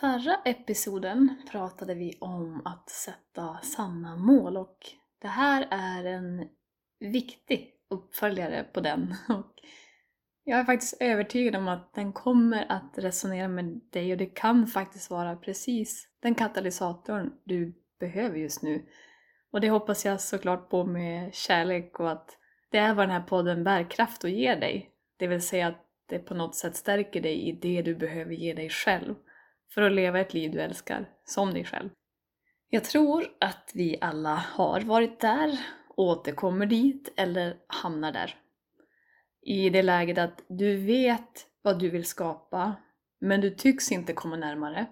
Förra episoden pratade vi om att sätta sanna mål och det här är en viktig uppföljare på den. Och jag är faktiskt övertygad om att den kommer att resonera med dig och det kan faktiskt vara precis den katalysatorn du behöver just nu. Och det hoppas jag såklart på med kärlek och att det är vad den här podden bär kraft och ger dig. Det vill säga att det på något sätt stärker dig i det du behöver ge dig själv för att leva ett liv du älskar, som dig själv. Jag tror att vi alla har varit där, återkommer dit eller hamnar där. I det läget att du vet vad du vill skapa, men du tycks inte komma närmare.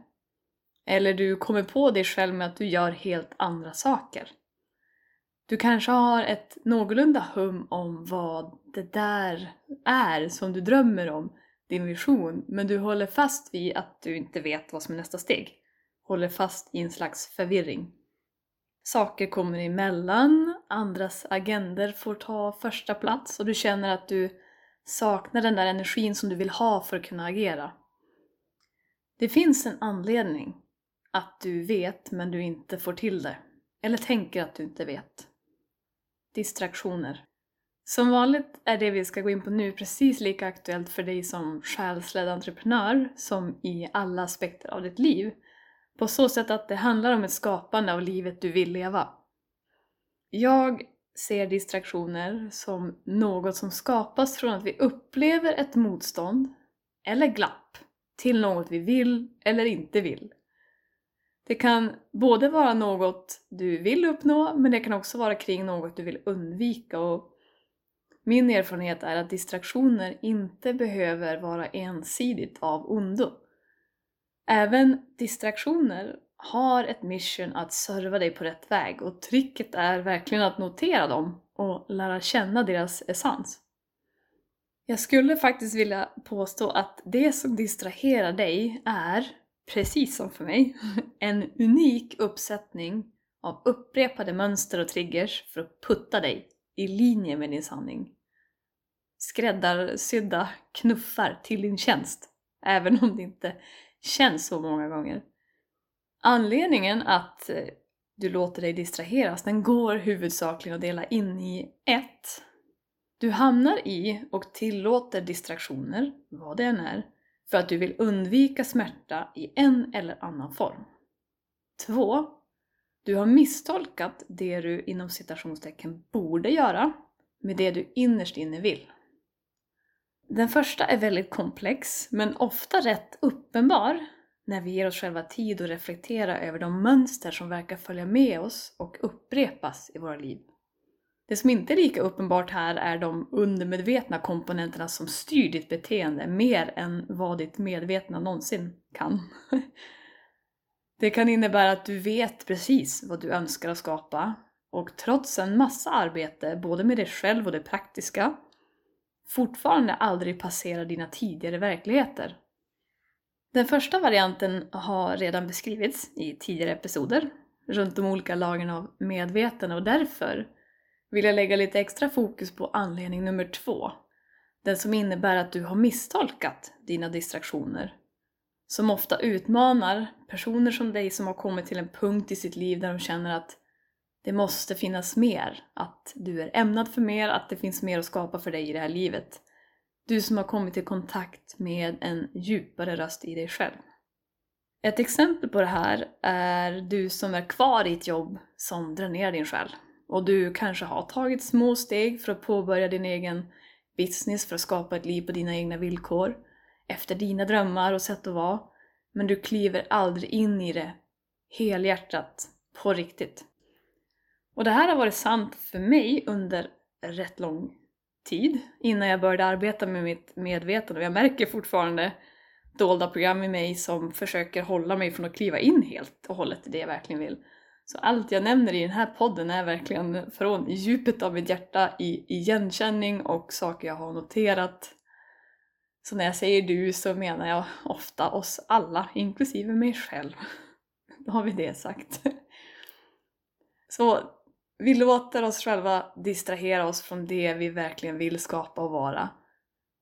Eller du kommer på dig själv med att du gör helt andra saker. Du kanske har ett någorlunda hum om vad det där är som du drömmer om, din vision, men du håller fast vid att du inte vet vad som är nästa steg. Håller fast i en slags förvirring. Saker kommer emellan, andras agender får ta första plats och du känner att du saknar den där energin som du vill ha för att kunna agera. Det finns en anledning att du vet men du inte får till det. Eller tänker att du inte vet. Distraktioner. Som vanligt är det vi ska gå in på nu precis lika aktuellt för dig som själsledd entreprenör som i alla aspekter av ditt liv. På så sätt att det handlar om ett skapande av livet du vill leva. Jag ser distraktioner som något som skapas från att vi upplever ett motstånd eller glapp till något vi vill eller inte vill. Det kan både vara något du vill uppnå men det kan också vara kring något du vill undvika och min erfarenhet är att distraktioner inte behöver vara ensidigt av ondo. Även distraktioner har ett mission att serva dig på rätt väg och tricket är verkligen att notera dem och lära känna deras essens. Jag skulle faktiskt vilja påstå att det som distraherar dig är, precis som för mig, en unik uppsättning av upprepade mönster och triggers för att putta dig i linje med din sanning skräddarsydda knuffar till din tjänst. Även om det inte känns så många gånger. Anledningen att eh, du låter dig distraheras, den går huvudsakligen att dela in i ett. Du hamnar i och tillåter distraktioner, vad det än är, för att du vill undvika smärta i en eller annan form. 2. Du har misstolkat det du inom citationstecken borde göra med det du innerst inne vill. Den första är väldigt komplex, men ofta rätt uppenbar när vi ger oss själva tid att reflektera över de mönster som verkar följa med oss och upprepas i våra liv. Det som inte är lika uppenbart här är de undermedvetna komponenterna som styr ditt beteende mer än vad ditt medvetna någonsin kan. Det kan innebära att du vet precis vad du önskar att skapa och trots en massa arbete, både med dig själv och det praktiska, fortfarande aldrig passerar dina tidigare verkligheter. Den första varianten har redan beskrivits i tidigare episoder runt de olika lagren av medvetande och därför vill jag lägga lite extra fokus på anledning nummer två. Den som innebär att du har misstolkat dina distraktioner. Som ofta utmanar personer som dig som har kommit till en punkt i sitt liv där de känner att det måste finnas mer, att du är ämnad för mer, att det finns mer att skapa för dig i det här livet. Du som har kommit i kontakt med en djupare röst i dig själv. Ett exempel på det här är du som är kvar i ett jobb som dränerar din själ. Och du kanske har tagit små steg för att påbörja din egen business för att skapa ett liv på dina egna villkor, efter dina drömmar och sätt att vara. Men du kliver aldrig in i det helhjärtat, på riktigt. Och det här har varit sant för mig under rätt lång tid innan jag började arbeta med mitt medvetande och jag märker fortfarande dolda program i mig som försöker hålla mig från att kliva in helt och hållet i det jag verkligen vill. Så allt jag nämner i den här podden är verkligen från djupet av mitt hjärta i igenkänning och saker jag har noterat. Så när jag säger du så menar jag ofta oss alla, inklusive mig själv. Då har vi det sagt. Så vi låter oss själva distrahera oss från det vi verkligen vill skapa och vara.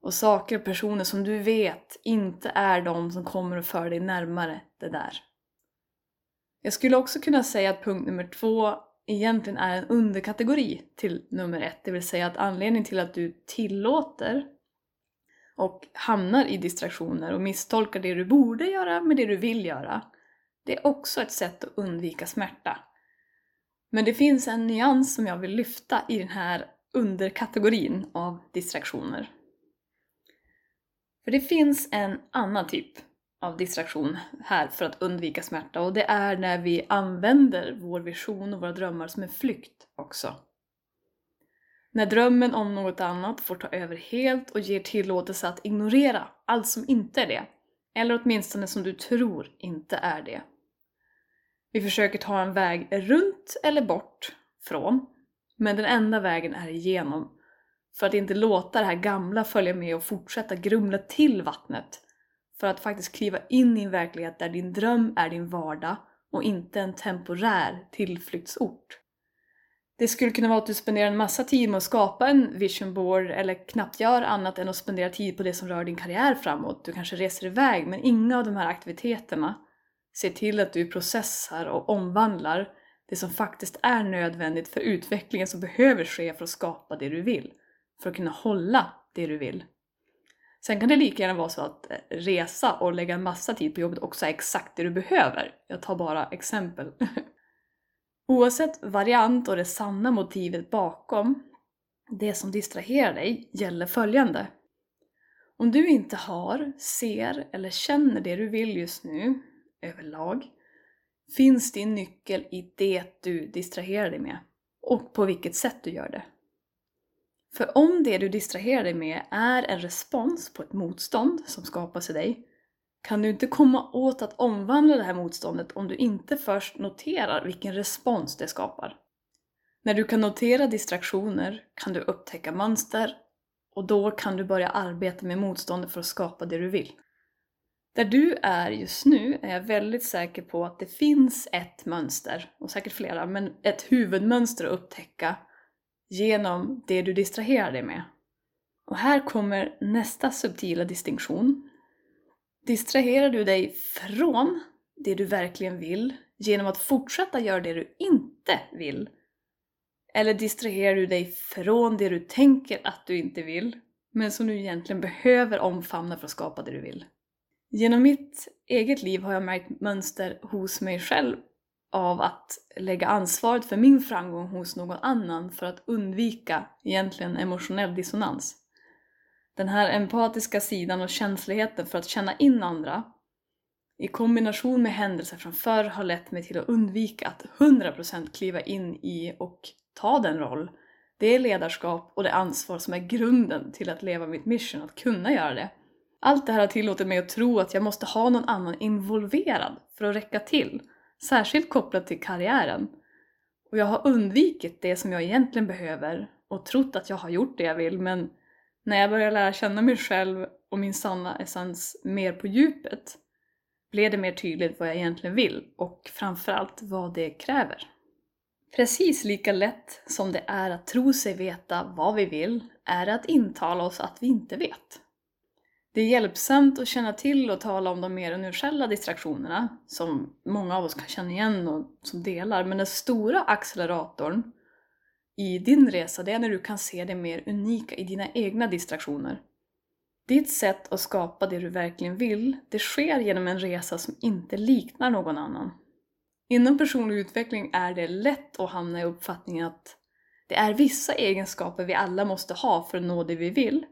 Och saker och personer som du vet inte är de som kommer att föra dig närmare det där. Jag skulle också kunna säga att punkt nummer två egentligen är en underkategori till nummer ett, det vill säga att anledningen till att du tillåter och hamnar i distraktioner och misstolkar det du borde göra med det du vill göra, det är också ett sätt att undvika smärta. Men det finns en nyans som jag vill lyfta i den här underkategorin av distraktioner. För det finns en annan typ av distraktion här för att undvika smärta och det är när vi använder vår vision och våra drömmar som en flykt också. När drömmen om något annat får ta över helt och ger tillåtelse att ignorera allt som inte är det. Eller åtminstone som du tror inte är det. Vi försöker ta en väg runt eller bort från, men den enda vägen är igenom. För att inte låta det här gamla följa med och fortsätta grumla till vattnet. För att faktiskt kliva in i en verklighet där din dröm är din vardag och inte en temporär tillflyktsort. Det skulle kunna vara att du spenderar en massa tid med att skapa en vision board eller knappt gör annat än att spendera tid på det som rör din karriär framåt. Du kanske reser iväg men inga av de här aktiviteterna ser till att du processar och omvandlar det som faktiskt är nödvändigt för utvecklingen som behöver ske för att skapa det du vill. För att kunna hålla det du vill. Sen kan det lika gärna vara så att eh, resa och lägga en massa tid på jobbet också är exakt det du behöver. Jag tar bara exempel. Oavsett variant och det sanna motivet bakom det som distraherar dig gäller följande. Om du inte har, ser eller känner det du vill just nu överlag finns din nyckel i det du distraherar dig med och på vilket sätt du gör det. För om det du distraherar dig med är en respons på ett motstånd som skapas i dig kan du inte komma åt att omvandla det här motståndet om du inte först noterar vilken respons det skapar. När du kan notera distraktioner kan du upptäcka mönster och då kan du börja arbeta med motståndet för att skapa det du vill. Där du är just nu är jag väldigt säker på att det finns ett mönster, och säkert flera, men ett huvudmönster att upptäcka genom det du distraherar dig med. Och här kommer nästa subtila distinktion. Distraherar du dig från det du verkligen vill genom att fortsätta göra det du inte vill? Eller distraherar du dig från det du tänker att du inte vill, men som du egentligen behöver omfamna för att skapa det du vill? Genom mitt eget liv har jag märkt mönster hos mig själv av att lägga ansvaret för min framgång hos någon annan för att undvika egentligen emotionell dissonans. Den här empatiska sidan och känsligheten för att känna in andra i kombination med händelser från förr har lett mig till att undvika att 100% kliva in i och ta den roll, det ledarskap och det ansvar som är grunden till att leva mitt mission, att kunna göra det. Allt det här har tillåtit mig att tro att jag måste ha någon annan involverad för att räcka till, särskilt kopplat till karriären. Och jag har undvikit det som jag egentligen behöver och trott att jag har gjort det jag vill men när jag började lära känna mig själv och min sanna essens mer på djupet blev det mer tydligt vad jag egentligen vill och framförallt vad det kräver. Precis lika lätt som det är att tro sig veta vad vi vill är det att intala oss att vi inte vet. Det är hjälpsamt att känna till och tala om de mer universella distraktionerna, som många av oss kan känna igen och som delar, men den stora acceleratorn i din resa, det är när du kan se det mer unika i dina egna distraktioner. Ditt sätt att skapa det du verkligen vill, det sker genom en resa som inte liknar någon annan. Inom personlig utveckling är det lätt att hamna i uppfattningen att det är vissa egenskaper vi alla måste ha för att nå det vi vill.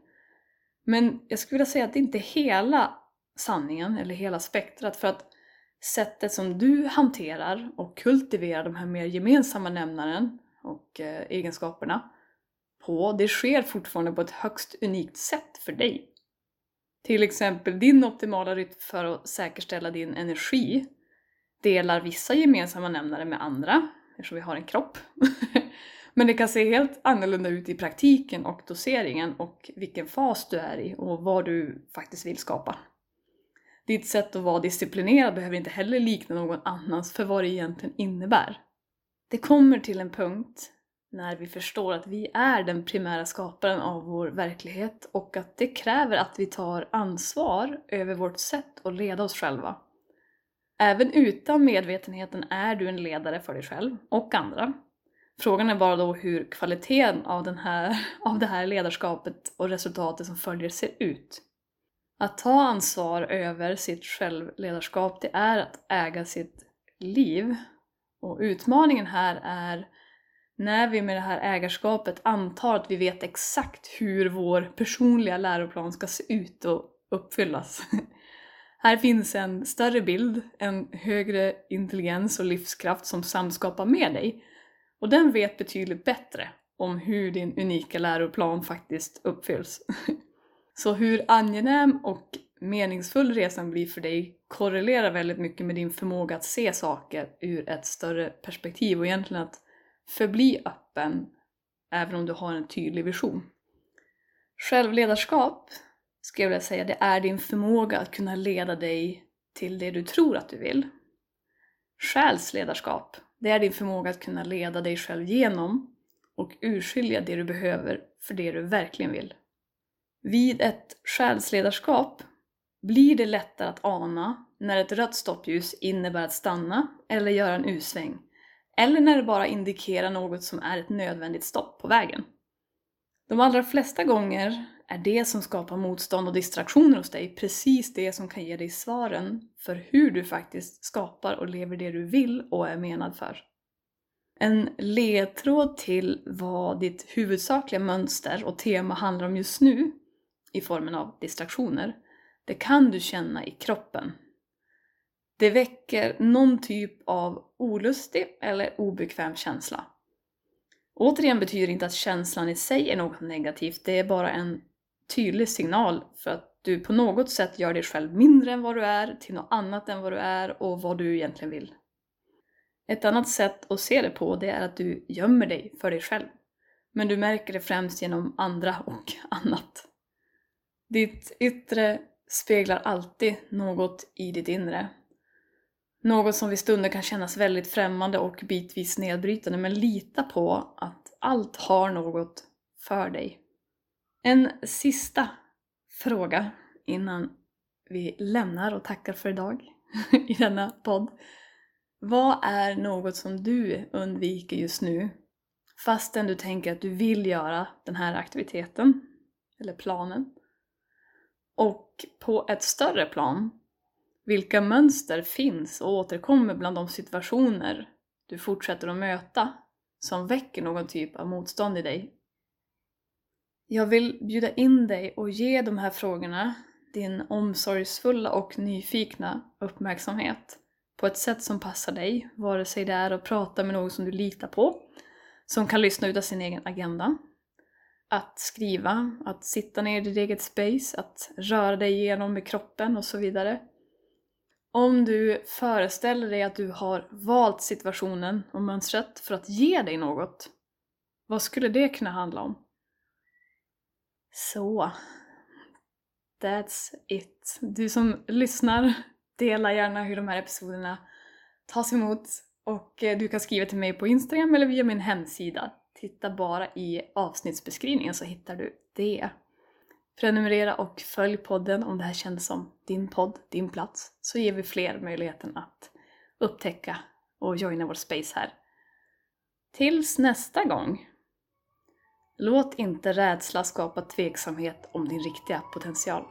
Men jag skulle vilja säga att det inte är hela sanningen, eller hela spektrat, för att sättet som du hanterar och kultiverar de här mer gemensamma nämnaren och eh, egenskaperna på, det sker fortfarande på ett högst unikt sätt för dig. Till exempel din optimala rytm för att säkerställa din energi delar vissa gemensamma nämnare med andra, eftersom vi har en kropp. Men det kan se helt annorlunda ut i praktiken och doseringen och vilken fas du är i och vad du faktiskt vill skapa. Ditt sätt att vara disciplinerad behöver inte heller likna någon annans för vad det egentligen innebär. Det kommer till en punkt när vi förstår att vi är den primära skaparen av vår verklighet och att det kräver att vi tar ansvar över vårt sätt att leda oss själva. Även utan medvetenheten är du en ledare för dig själv och andra. Frågan är bara då hur kvaliteten av, den här, av det här ledarskapet och resultatet som följer ser ut. Att ta ansvar över sitt självledarskap, det är att äga sitt liv. Och utmaningen här är när vi med det här ägarskapet antar att vi vet exakt hur vår personliga läroplan ska se ut och uppfyllas. Här finns en större bild, en högre intelligens och livskraft som samskapar med dig. Och den vet betydligt bättre om hur din unika läroplan faktiskt uppfylls. Så hur angenäm och meningsfull resan blir för dig korrelerar väldigt mycket med din förmåga att se saker ur ett större perspektiv och egentligen att förbli öppen även om du har en tydlig vision. Självledarskap, skulle jag vilja säga, det är din förmåga att kunna leda dig till det du tror att du vill. Själsledarskap, det är din förmåga att kunna leda dig själv genom och urskilja det du behöver för det du verkligen vill. Vid ett själsledarskap blir det lättare att ana när ett rött stoppljus innebär att stanna eller göra en U-sväng eller när det bara indikerar något som är ett nödvändigt stopp på vägen. De allra flesta gånger är det som skapar motstånd och distraktioner hos dig precis det som kan ge dig svaren för hur du faktiskt skapar och lever det du vill och är menad för. En ledtråd till vad ditt huvudsakliga mönster och tema handlar om just nu, i formen av distraktioner, det kan du känna i kroppen det väcker någon typ av olustig eller obekväm känsla. Återigen betyder det inte att känslan i sig är något negativt, det är bara en tydlig signal för att du på något sätt gör dig själv mindre än vad du är, till något annat än vad du är och vad du egentligen vill. Ett annat sätt att se det på det är att du gömmer dig för dig själv. Men du märker det främst genom andra och annat. Ditt yttre speglar alltid något i ditt inre något som vid stunder kan kännas väldigt främmande och bitvis nedbrytande, men lita på att allt har något för dig. En sista fråga innan vi lämnar och tackar för idag i denna podd. Vad är något som du undviker just nu fastän du tänker att du vill göra den här aktiviteten eller planen? Och på ett större plan, vilka mönster finns och återkommer bland de situationer du fortsätter att möta som väcker någon typ av motstånd i dig? Jag vill bjuda in dig och ge de här frågorna din omsorgsfulla och nyfikna uppmärksamhet på ett sätt som passar dig, vare sig det är att prata med någon som du litar på, som kan lyssna ut av sin egen agenda, att skriva, att sitta ner i ditt eget space, att röra dig igenom med kroppen och så vidare. Om du föreställer dig att du har valt situationen och mönstret för att ge dig något, vad skulle det kunna handla om? Så, that's it. Du som lyssnar, dela gärna hur de här episoderna tas emot och eh, du kan skriva till mig på Instagram eller via min hemsida. Titta bara i avsnittsbeskrivningen så hittar du det. Prenumerera och följ podden om det här känns som din podd, din plats, så ger vi fler möjligheten att upptäcka och joina vår space här. Tills nästa gång! Låt inte rädsla skapa tveksamhet om din riktiga potential.